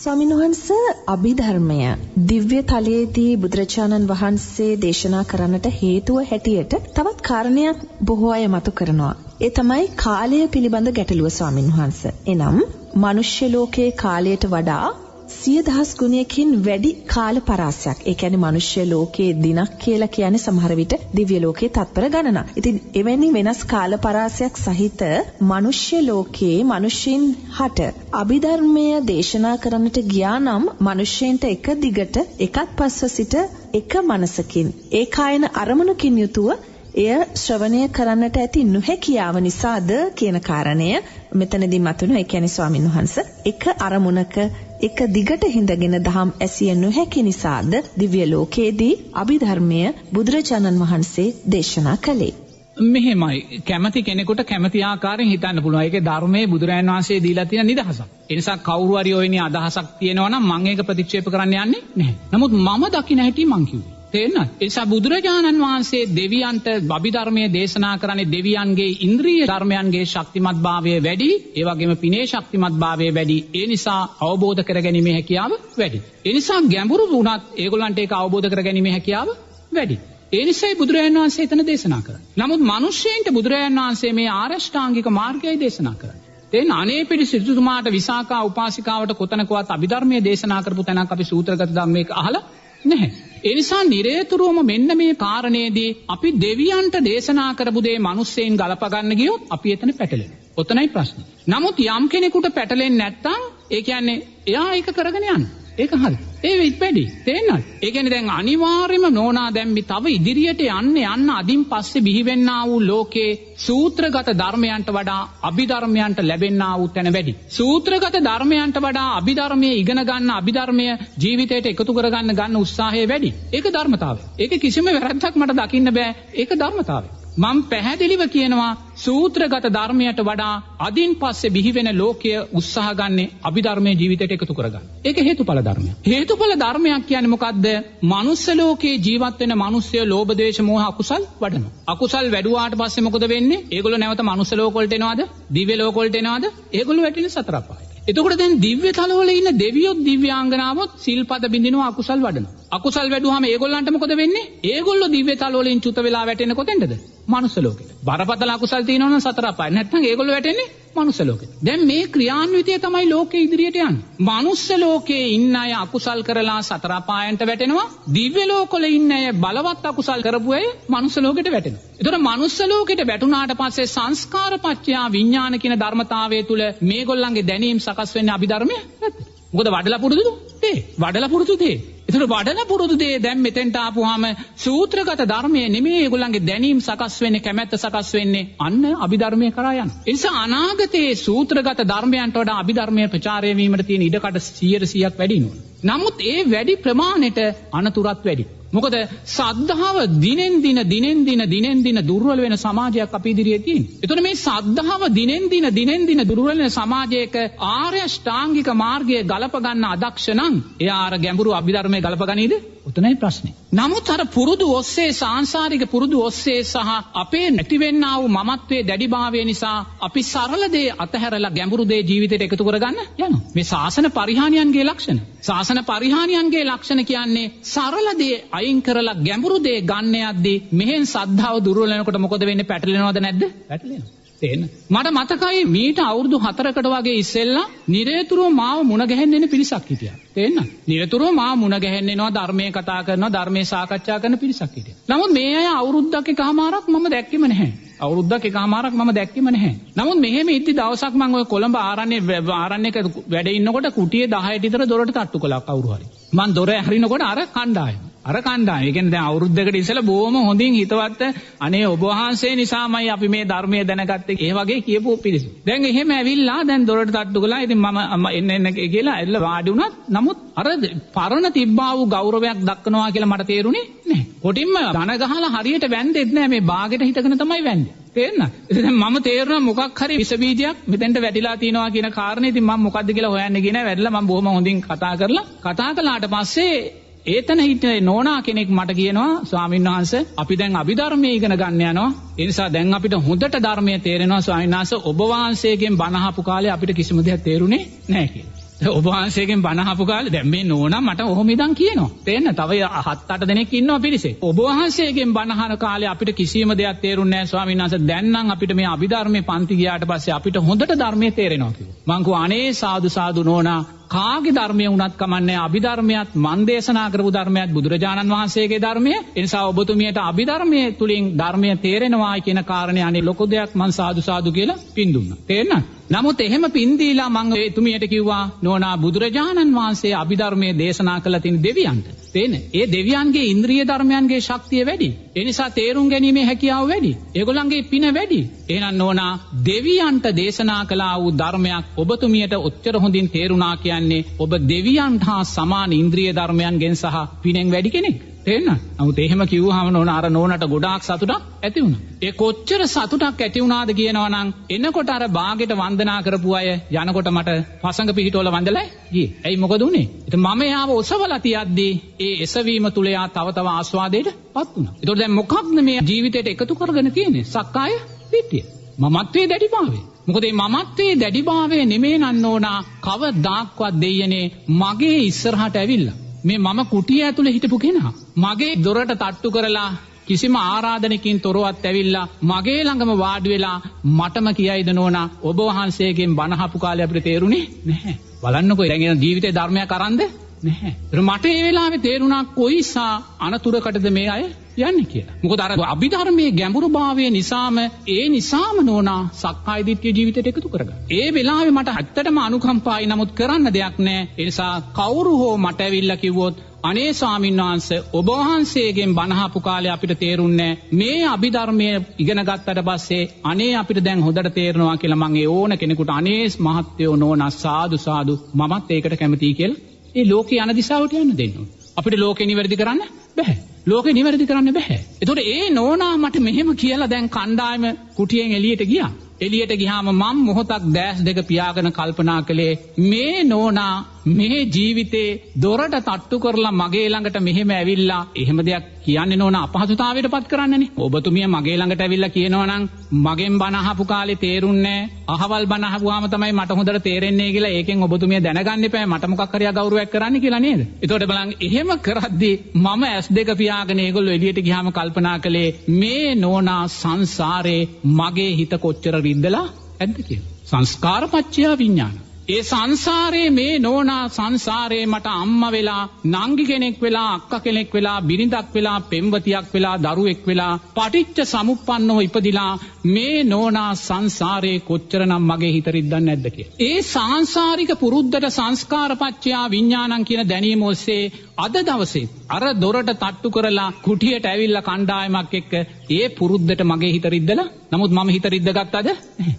ස්වාමින්වහන්ස අභිධර්මය දිව්‍ය තලයේදී බුදුරජාණන් වහන්සේ දේශනා කරන්නට හේතුව හැටියට තවත් කාරණයක් බොහෝ අය මතු කරනවා. ඒ තමයි කාලය පිළිබඳ ගැටලුව ස්වාමින්වහන්ස. එනම් මනුෂ්‍ය ලෝකයේ කාලයට වඩා සිය දහස් ගුණයකින් වැඩි කාල පරාසයක්. ඒ කියන්නේ මිනිස්ය ලෝකයේ දිනක් කියලා කියන්නේ සමහර විට දිව්‍ය ලෝකයේ තත්පර ගණනක්. ඉතින් එවැනි වෙනස් කාල පරාසයක් සහිත මිනිස්ය ලෝකයේ මිනිසෙන් හට අභිධර්මය දේශනා කරන්නට ගියා නම් මිනිසෙන්ට එක දිගට එකත් පස්ව සිට එක මනසකින් ඒකායන අරමුණකින් යුතුව එය ශ්‍රවණය කරන්නට ඇති නොහැකියාව නිසාද කියන කාරණය මෙතනදී මතුණු ඒ කියන්නේ ස්වාමින් වහන්සේ එක අරමුණක එක දිගට හිඳගෙන දහම් ඇසිය නොහැකි නිසාද දිව්‍ය ලෝකයේදී අභිධර්මය බුදුරජාණන් වහන්සේ දේශනා කළේ මෙහෙමයි කැමති කෙනෙකුට කැමති ආකාරයෙන් හිතන්න පුළුවන්. ඒකේ ධර්මයේ බුදුරජාණන් වහන්සේ දීලා තියෙන නිදහසක්. ඒ නිසා කවුරු හරි ඔයනේ අදහසක් තියෙනවා නම් මම ඒක ප්‍රතික්ෂේප කරන්න යන්නේ නැහැ. නමුත් මම දකින්න හැටි මං කිව්වේ. තේරෙනවද? ඒ නිසා බුදුරජාණන් වහන්සේ දෙවියන්ට අභිධර්මයේ දේශනා කරන්නේ දෙවියන්ගේ ඉන්ද්‍රිය ධර්මයන්ගේ ශක්තිමත්භාවය වැඩි, ඒ වගේම පිනේ ශක්තිමත්භාවය වැඩි. ඒ නිසා අවබෝධ කරගැනීමේ හැකියාව වැඩි. ඒ නිසා ගැඹුරු වුණත් ඒගොල්ලන්ට ඒක අවබෝධ කරගැනීමේ හැකියාව වැඩි. ඒ නිසායි බුදුරජාණන් වහන්සේ එතන දේශනා කරන්නේ. නමුත් මිනිස්සෙන්ට බුදුරජාණන් වහන්සේ මේ ආරෂ්ඨාංගික මාර්ගයයි දේශනා කරන්නේ. තෙන් අනේ පිරිස සිටුතුමාට විසාකා උපාසිකාවට කොතනකවත් අභිධර්මයේ දේශනා කරපු තැනක් අපි සූත්‍රගත ධම්මයක අහලා නැහැ. ඒ නිසා නිරේතුරුවම මෙන්න මේ කාරණේදී අපි දෙවියන්ට දේශනා කරපු දේ මිනිස්සෙන් ගලප ගන්න ගියොත් අපි එතන පැටලෙනවා. ඔතනයි ප්‍රශ්නේ. නමුත් යම් කෙනෙකුට පැටලෙන්නේ නැත්නම් ඒ කියන්නේ එයා ඒක කරගෙන යනවා. ඒක හරි. ඒ වෙත් වැඩි. තේන්නද? ඒ කියන්නේ දැන් අනිවාර්යයෙන්ම නෝනා දැම්මි තව ඉදිරියට යන්න යන්න අදින් පස්සේ බිහිවෙන්නා වූ ලෝකේ සූත්‍රගත ධර්මයන්ට වඩා අභිධර්මයන්ට ලැබෙන්නා වූ තැන වැඩි. සූත්‍රගත ධර්මයන්ට වඩා අභිධර්මයේ ඉගෙන ගන්න අභිධර්මය ජීවිතයට එකතු කරගන්න ගන්න උත්සාහය වැඩි. ඒක ධර්මතාවය. ඒක කිසිම වැරද්දක් මට දකින්න බෑ. ඒක ධර්මතාවය. මම පැහැදිලිව කියනවා සූත්‍රගත ධර්මයට වඩා අදින් පස්සේ බිහිවෙන ලෝකය උත්සාහ ගන්නේ අභිධර්මයේ ජීවිතයට එකතු කරගන්න. ඒක හේතුඵල ධර්මයක්. හේතුඵල ධර්මයක් කියන්නේ මොකද්ද? මනුස්ස ලෝකේ ජීවත් වෙන මිනිස්සය ලෝභ දේශ මොහ අකුසල් වඩනවා. අකුසල් වැඩුවාට පස්සේ මොකද වෙන්නේ? ඒගොල්ලෝ නැවත මනුස්ස ලෝක වලට එනවද? දිව්‍ය ලෝක වලට එනවද? ඒගොල්ලෝ වැටෙන සතර අපායට. එතකොට දැන් දිව්‍ය තලවල ඉන්න දෙවියොත් දිව්‍යාංගනාවොත් සිල්පද බින්දිනවා අකුසල් වඩනවා. අකුසල් වැඩුවාම ඒගොල්ලන්ට මොකද වෙන්නේ? ඒගොල්ලෝ දිව්‍ය තලවලින් චුත වෙලා වැටෙන්නේ කොතෙන්ද? මනුස්ස ලෝකෙට. බරපතල අකුසල් තියෙනවනම් සතර අපාය. නැත්නම් ඒගොල්ලෝ වැටෙන්නේ මනුස්ස ලෝකෙට. දැන් මේ ක්‍රියාන්විතය තමයි ලෝකේ ඉදිරියට යන්නේ. මනුස්ස ලෝකේ ඉන්න අය අකුසල් කරලා සතර අපායන්ට වැටෙනවා. දිව්‍ය ලෝකවල ඉන්න අය බලවත් අකුසල් කරපු අය මනුස්ස ලෝකෙට වැටෙනවා. ඒතර මනුස්ස ලෝකෙට වැටුණාට පස්සේ සංස්කාර පත්‍යා විඥාන කියන ධර්මතාවය තුල මේගොල්ලන්ගේ දැනීම් සකස් වෙන්නේ අභිධර්මය නැද්ද? මොකද වඩලා පුරුදුද? ඒ වඩලා පුරුදු දේ. ඒතර වඩන පුරුදු දේ දැන් මෙතෙන්ට ආපුවාම සූත්‍රගත ධර්මයේ නෙමෙයි ඒගොල්ලන්ගේ දැනීම් සකස් වෙන්නේ කැමැත්ත සකස් වෙන්නේ අන්න අභිධර්මයේ කරා යන. ඒ නිසා අනාගතයේ සූත්‍රගත ධර්මයන්ට වඩා අභිධර්මයේ ප්‍රචාරය වීමට තියෙන ඉඩකඩ 100%ක් වැඩි වෙනවා. නමුත් ඒ වැඩි ප්‍රමාණයට අනතුරත් වැඩි. මොකද සද්ධාව දිනෙන් දින දිනෙන් දින දිනෙන් දින දුර්වල වෙන සමාජයක් අපි ඉදිරියේ තියෙනවා. එතකොට මේ සද්ධාව දිනෙන් දින දිනෙන් දින දුර්වල වෙන සමාජයක ආර්ය ශ්‍රාංගික මාර්ගයේ ගලප ගන්න අදක්ෂ නම් එයා අර ගැඹුරු අභිධර්මයේ ගලප ගනීද? උතනයි ප්‍රශ්නේ. නමුත් අර පුරුදු ඔස්සේ සාංශාරික පුරුදු ඔස්සේ සහ අපේ නැතිවෙන්නා වූ මමත්වයේ දැඩිභාවය නිසා අපි සරල දේ අතහැරලා ගැඹුරු දේ ජීවිතයට එකතු කරගන්න යනවා. මේ ශාසන පරිහානියන්ගේ ලක්ෂණ. ශාසන පරිහානියන්ගේ ලක්ෂණ කියන්නේ සරල දේ අයින් කරලා ගැඹුරු දේ ගන්න යද්දී මෙහෙන් සද්ධාව දුර්වල වෙනකොට මොකද වෙන්නේ පැටලෙනවද නැද්ද? පැටලෙනවා. තේන්න. මට මතකයි මීට අවුරුදු 4කට වගේ ඉස්සෙල්ලා නිරේතුරුව මාව මුණ ගැහෙන්න එන පිරිසක් හිටියා. තේන්න. නිරතුරුව මාව මුණ ගැහෙන්න එනවා ධර්මයේ කතා කරනවා ධර්මයේ සාකච්ඡා කරන පිරිසක් හිටියා. නමුත් මේ අය අවුරුද්දක් එකමාරක් මම දැක්කෙම නැහැ. අවුරුද්දක් එකමාරක් මම දැක්කෙම නැහැ. නමුත් මෙහෙම ඉද්දි දවසක් මම ඔය කොළඹ ආරණ්‍ය ආරණ්‍යක වැඩ ඉන්නකොට කුටියේ 10ට විතර දොරට තට්ටු කළා කවුරු හරි. මං දොර ඇරිනකොට අර කණ්ඩායම අර කණ්ඩායම. ඒ කියන්නේ දැන් අවුරුද්දකට ඉස්සෙල්ලා බොහොම හොඳින් හිතවත් අනේ ඔබ වහන්සේ නිසාමයි අපි මේ ධර්මය දැනගත්තේ. ඒ වගේ කියපු පිරිස. දැන් එහෙම ඇවිල්ලා දැන් දොරට තට්ටු කළා. ඉතින් මම එන්න එන්න කියලා ඇවිල්ලා වාඩි වුණත් නමුත් අර පරණ තිබ්බා වූ ගෞරවයක් දක්වනවා කියලා මට තේරුණේ නැහැ. කොටින්ම ධන ගහලා හරියට වැන්දෙත් නැහැ. මේ බාගෙට හිටගෙන තමයි වැන්දේ. තේරෙනවද? ඉතින් මම තේරුණා මොකක් හරි විස බීජයක් මෙතෙන්ට වැටිලා තියෙනවා කියන කාරණේ ඉතින් මම මොකද්ද කියලා හොයන්න ගියේ නැහැ. වැටලා මම බොහොම හොඳින් කතා කරලා කතා කළාට පස්සේ ඒතන හිටිය නෝනා කෙනෙක් මට කියනවා ස්වාමීන් වහන්සේ අපි දැන් අභිධර්මයේ ඉගෙන ගන්න යනවා ඒ නිසා දැන් අපිට හොඳට ධර්මයේ තේරෙනවා ස්වාමීන් වහන්සේ ඔබ වහන්සේගෙන් බණ අහපු කාලේ අපිට කිසිම දෙයක් තේරුනේ නැහැ කියලා. ඔබ වහන්සේගෙන් බණ අහපු කාලේ දැන් මේ නෝනා මට ඔහොම ඉදන් කියනවා. තේන්න තව හත් අට දෙනෙක් ඉන්නවා පිරිසේ. ඔබ වහන්සේගෙන් බණ අහන කාලේ අපිට කිසිම දෙයක් තේරුන්නේ නැහැ ස්වාමීන් වහන්සේ. දැන් නම් අපිට මේ අභිධර්මයේ පන්ති ගියාට පස්සේ අපිට හොඳට ධර්මයේ තේරෙනවා කිව්වා. මං කිව්වා අනේ සාදු සාදු නෝනා කාගේ ධර්මය වුණත් කමන්නේ අභිධර්මයක් මන් දේශනා කරපු ධර්මයක් බුදුරජාණන් වහන්සේගේ ධර්මය. ඒ නිසා ඔබතුමියට අභිධර්මයේ තුලින් ධර්මය තේරෙනවායි කියන කාරණේ අනේ ලොකු දෙයක් මං සාදු සාදු කියලා පින් දුන්නා. තේරෙනවද? නමුත් එහෙම පින් දීලා මං එතුමියට කිව්වා නෝනා බුදුරජාණන් වහන්සේ අභිධර්මයේ දේශනා කළ තියෙන දෙවියන්ට. තේන ඒ දෙවියන්ගේ ඉන්ද්‍රිය ධර්මයන්ගේ ශක්තිය වැඩි. ඒ නිසා තේරුම් ගැනීමේ හැකියාව වැඩි. ඒගොල්ලන්ගේ පින වැඩි. එහෙනම් නෝනා දෙවියන්ට දේශනා කළා වූ ධර්මයක් ඔබතුමියට ඔච්චර හොඳින් තේරුණා කියන්නේ ඔබ දෙවියන්ට හා සමාන ඉන්ද්‍රිය ධර්මයන්ගෙන් සහ පිනෙන් වැඩි කෙනෙක්. තේන්න නමුත් එහෙම කිව්වහම නෝන අර නෝනට ගොඩාක් සතුටක් ඇති වුණා. ඒ කොච්චර සතුටක් ඇති වුණාද කියනවා නම් එනකොට අර බාගෙට වන්දනා කරපු අය යනකොට මට පසඟ පිහිටවල වන්දලා ගියේ. ඇයි මොකද උනේ? ඉතින් මම යාව ඔසවලා තියද්දී ඒ එසවීම තුල යා තව තව ආස්වාදයට පත් වුණා. ඒතකොට දැන් මොකක්ද මේ ජීවිතයට එකතු කරගෙන තියෙන්නේ? සක්කාය දිට්ඨිය. මමත්වයේ දැඩිභාවය. මොකද මේ මමත්වයේ දැඩිභාවය නෙමේ නන්න ඕනා කවදාක්වත් දෙයනේ මගේ ඉස්සරහට ඇවිල්ලා මේ මම කුටිය ඇතුළේ හිටපු කෙනා. මගේ දොරට තට්ටු කරලා කිසිම ආරාධනකින් තොරවත් ඇවිල්ලා මගේ ළඟම වාඩි වෙලා මටම කියයිද නෝනා ඔබ වහන්සේගෙන් බණහපු කාලේ අපිට තේරුනේ නැහැ. බලන්නකෝ දැන් ජීවිතේ ධර්මයක් අරන්ද නැහැ. මට ඒ වෙලාවේ තේරුණා කොයිසා අනතුරකටද මේ අය යන්නේ කියලා. මොකද අර අභිධර්මයේ ගැඹුරු භාවය නිසාම ඒ නිසාම නෝනා සක්කාය දිට්ඨිය ජීවිතයට එකතු කරගන්න. ඒ වෙලාවේ මට ඇත්තටම අනුකම්පායි නමුත් කරන්න දෙයක් නැහැ. ඒ නිසා කවුරු හෝ මට ඇවිල්ලා කිව්වොත් අනේ ස්වාමීන් වහන්සේ ඔබ වහන්සේගෙන් බණහපු කාලේ අපිට තේරුන්නේ මේ අභිධර්මයේ ඉගෙන ගත්තට පස්සේ අනේ අපිට දැන් හොඳට තේරෙනවා කියලා මම ඒ ඕන කෙනෙකුට අනේ මහත්යෝ නෝනා සාදු සාදු මමත් ඒකට කැමතියි කියලා ඒ ලෝකේ යන දිශාවට යන්න දෙන්න ඕන. අපිට ලෝකේ නිවැරදි කරන්න බෑ. ලෝකේ නිවැරදි කරන්න බෑ. ඒතකොට ඒ නෝනා මට මෙහෙම කියලා දැන් කණ්ඩායම කුටියෙන් එළියට ගියා. එළියට ගියාම මම මොහොතක් දැස් දෙක පියාගෙන කල්පනා කළේ මේ නෝනා මේ ජීවිතේ දොරට තට්ටු කරලා මගේ ළඟට මෙහෙම ඇවිල්ලා එහෙම දෙයක් කියන්නේ නෝන අපහසුතාවයට පත් කරන්නනේ. ඔබතුමිය මගේ ළඟට ඇවිල්ලා කියනවා නම් මගෙන් බණ අහපු කාලේ තේරුන්නේ අහවල් බණ අහපුවාම තමයි මට හොඳට තේරෙන්නේ කියලා ඒකෙන් ඔබතුමිය දැනගන්න එපා මට මොකක් හරි ගෞරවයක් කරන්න කියලා නේද? එතකොට බලන්න එහෙම කරද්දී මම S2 පියාගෙන ඒගොල්ලෝ එළියට ගියාම කල්පනා කළේ මේ නෝනා සංසාරේ මගේ හිත කොච්චර රිද්දලා ඇද්ද කියලා. සංස්කාරපච්චය විඥාන. ඒ සංසාරයේ මේ නෝනා සංසාරයේ මට අම්ම වෙලා නංගි කෙනෙක් වෙලා අක්ක කෙනෙක් වෙලා බිරිඳක් වෙලා පෙම්වතියක් වෙලා දරුවෙක් වෙලා පටිච්ච සමුප්පන්නව ඉපදිලා මේ නෝනා සංසාරයේ කොච්චරනම් මගේ හිත රිද්දන්නේ නැද්ද කියලා. ඒ සාංශාරික පුරුද්දට සංස්කාරපච්චයා විඥානං කියන දැනීම ඔස්සේ අද දවසේ අර දොරට තට්ටු කරලා කුටියට ඇවිල්ලා කණ්ඩායමක් එක්ක ඒ පුරුද්දට මගේ හිත රිද්දලා නමුත් මම හිත රිද්දගත්තද?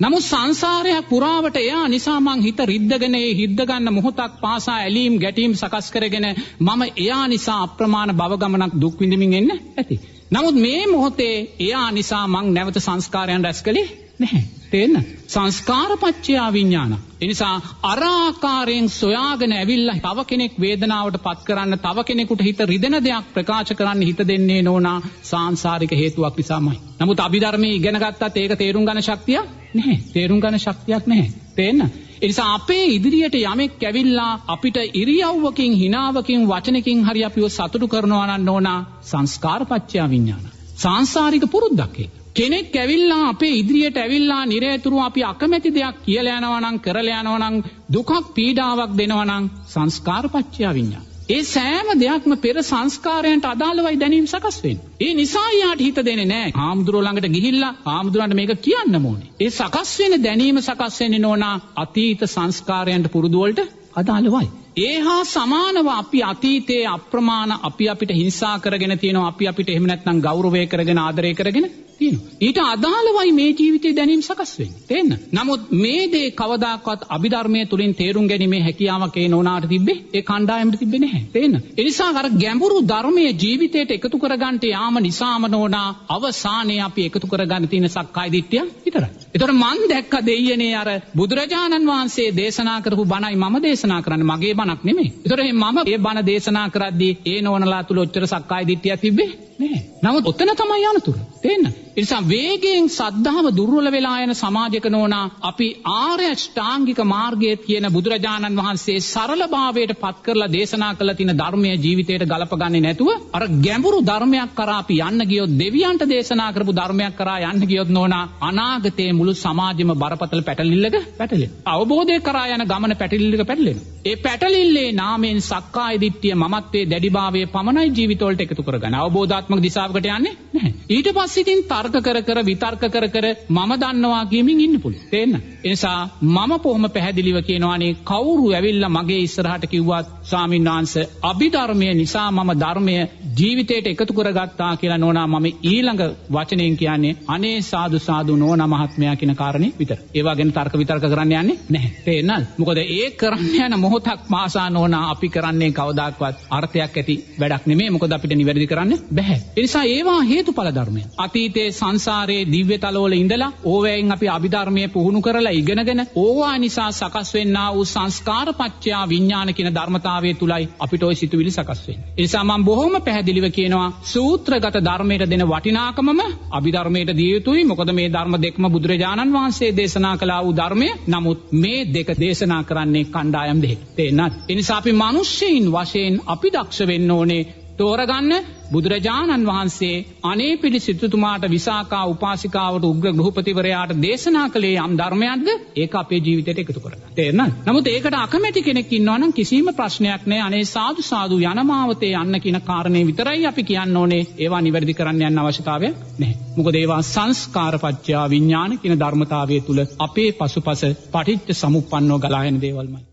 නමුත් සංසාරයක් පුරාවට එයා නිසා මං හිත රිද්දගෙන ඒ හිද්ද ගන්න මොහොතක් පාසා ඇලීම් ගැටීම් සකස් කරගෙන මම එයා නිසා අප්‍රමාණ භව ගමනක් දුක් විඳින්මින් එන්න ඇති. නමුත් මේ මොහොතේ එයා නිසා මං නැවත සංස්කාරයන් රැස් කළේ නැහැ. තේන්න සංස්කාරපච්චයා විඤ්ඥාන. එනිසා අරාකාරයෙන් සොයාගෙන ඇවිල්ල තව කෙනෙක් වේදනාවට පත් කරන්න තව කෙනෙකුට හිත රිදෙන දෙයක් ප්‍රකාශ කරන්න හිත දෙන්නේ නෝනා සංසාරික හේතුවක් නිසාමයි. නමුත් අභිධර්මය ඉගෙන ගත්තත් ඒක තේරුම් ගන ශක්තිය නැහැ තේරුම් ගන ශක්තියක් නැහැ. තේන්න. එනිසා අපේ ඉදිරියට යමෙක් ඇවිල්ලා අපිට ඉරියව්වකින් හිනාවකින් වචනකින් හරි අපිව සතුටු කරනවානන්න ඕනා සංස්කාරපච්චයා විඤ්ඥාන. සංසාරික පුරුද්දක්කේ. කෙනෙක් ඇවිල්ලා අපේ ඉදිරියට ඇවිල්ලා නිරේතුරු අපි අකමැති දෙයක් කියලා යනවා නම් කරලා යනවා නම් දුකක් පීඩාවක් දෙනවා නම් සංස්කාරපච්චය විඤ්ඤා. ඒ සෑම දෙයක්ම පෙර සංස්කාරයන්ට අදාළවයි දැනීම සකස් වෙන්නේ. ඒ නිසා යාට හිත දෙන්නේ නැහැ. ආම්දුර ළඟට ගිහිල්ලා ආම්දුරන්ට මේක කියන්න ඕනේ. ඒ සකස් වෙන දැනීම සකස් වෙන්නේ නෝනා අතීත සංස්කාරයන්ට පුරුදු වලට අදාළවයි. ඒ හා සමානව අපි අතීතයේ අප්‍රමාණ අපි අපිට හිංසා කරගෙන තියෙනවා අපි අපිට එහෙම නැත්නම් ගෞරවය කරගෙන ආදරය කරගෙන තියෙනවා. ඊට අදාළවයි මේ ජීවිතේ දැනීම සකස් වෙන්නේ. තේන්න. නමුත් මේ දේ කවදාකවත් අභිධර්මයේ තුලින් තේරුම් ගැනීමේ හැකියාවක් ඒ නෝනාට තිබ්බේ ඒ කණ්ඩායමට තිබ්බේ නැහැ. තේන්න. ඒ නිසා අර ගැඹුරු ධර්මයේ ජීවිතයට එකතු කරගන්නට යාම නිසාම නෝනා අවසානයේ අපි එකතු කරගන්න තියෙන සක්කාය දිට්ඨිය විතරයි. ඒතකොට මන් දැක්ක දෙයියනේ අර බුදුරජාණන් වහන්සේ දේශනා කරපු බණයි මම දේශනා කරන්නේ මගේ බණක් නෙමෙයි. ඒතකොට මම මේ බණ දේශනා කරද්දී ඒ නෝනලා තුල ඔච්චර සක්කාය දිට්ඨියක් තිබ්බේ නෑ. නමුත් ඔතන තමයි අනතුර. තේන්න. ඒ නිසා වේගයෙන් සද්ධාව දුර්වල වෙලා යන සමාජයක නෝනා අපි ආර්ය ෂ්ටාංගික මාර්ගයේ කියන බුදුරජාණන් වහන්සේ සරලභාවයට පත් කරලා දේශනා කළ තියෙන ධර්මයේ ජීවිතයට ගලපගන්නේ නැතුව අර ගැඹුරු ධර්මයක් කරා අපි යන්න ගියොත් දෙවියන්ට දේශනා කරපු ධර්මයක් කරා යන්න ගියොත් නෝනා අනාගතයේ මුළු සමාජෙම බරපතල පැටලිල්ලක පැටලෙන. අවබෝධය කරා යන ගමන පැටලිල්ලක පැටලෙන. ඒ පැටලිල්ලේ නාමයෙන් සක්කාය දිට්ඨිය මමත්වයේ දැඩිභාවයේ පමණයි ජීවිතවලට එකතු කරගන්න. අවබෝධාත්මක දිශාවකට යන්නේ නැහැ. ඊට පස්සේ ඉතින් තර්ක කර කර විතර්ක කර කර මම දන්නවා කියමින් ඉන්න පුළුවන්. තේන්න. ඒ නිසා මම කොහොම පැහැදිලිව කියනවානේ කවුරු ඇවිල්ලා මගේ ඉස්සරහට කිව්වත් ස්වාමීන් වහන්සේ අභිධර්මය නිසා මම ධර්මය ජීවිතයට එකතු කරගත්තා කියලා නෝනා මම ඊළඟ වචනයෙන් කියන්නේ අනේ සාදු සාදු නෝනා මහත්මයා කියන කාරණේ විතර. ඒවා ගැන තර්ක විතර්ක කරන්න යන්නේ නැහැ. තේරෙනවද? මොකද ඒ කරන්න යන මොහොතක් මාසා නෝනා අපි කරන්නේ කවදාක්වත් අර්ථයක් ඇති වැඩක් නෙමෙයි. මොකද අපිට නිවැරදි කරන්න බැහැ. ඒ නිසා ඒවා හේතුඵල ධර්මය. අතීතයේ සංසාරයේ දිව්‍ය තලවල ඉඳලා ඕවැයෙන් අපි අභිධර්මයේ පුහුණු කරලා ඉගෙනගෙන ඕවා නිසා සකස් වෙන්නා වූ සංස්කාර පත්‍යා විඥාන කියන ධර්මතාවය තුලයි අපිට ওই සිතුවිලි සකස් වෙන්නේ. ඒ නිසා මම බොහොම පැහැදිලිව කියනවා සූත්‍රගත ධර්මයට දෙන වටිනාකමම අභිධර්මයට දිය යුතුයි. මොකද මේ ධර්ම දෙකම බුදුරජාණන් වහන්සේ දේශනා කළා වූ ධර්මය. නමුත් මේ දෙක දේශනා කරන්නේ කණ්ඩායම් දෙකක්. තේන්නත්. ඒ නිසා අපි මිනිස්සෙයින් වශයෙන් අපි දක්ෂ වෙන්න ඕනේ තෝරගන්න බුදුරජාණන් වහන්සේ අනේ පිළි සිතුතුමාට විසාකා උපාසිකාවට උග්‍ර ගෘහපතිවරයාට දේශනා කළේ යම් ධර්මයක්ද ඒක අපේ ජීවිතයට එකතු කරගන්න. තේරෙනවද? නමුත් ඒකට අකමැති කෙනෙක් ඉන්නවා නම් කිසිම ප්‍රශ්නයක් නැහැ. අනේ සාදු සාදු යනමාවතේ යන්න කියන කාරණේ විතරයි අපි කියන්න ඕනේ. ඒවා නිවැරදි කරන්න යන්න අවශ්‍යතාවයක් නැහැ. මොකද ඒවා සංස්කාරපච්චයා විඥාන කියන ධර්මතාවය තුල අපේ පසුපස පටිච්ච සමුප්පන්නව ගලාගෙන දේවල්මයි.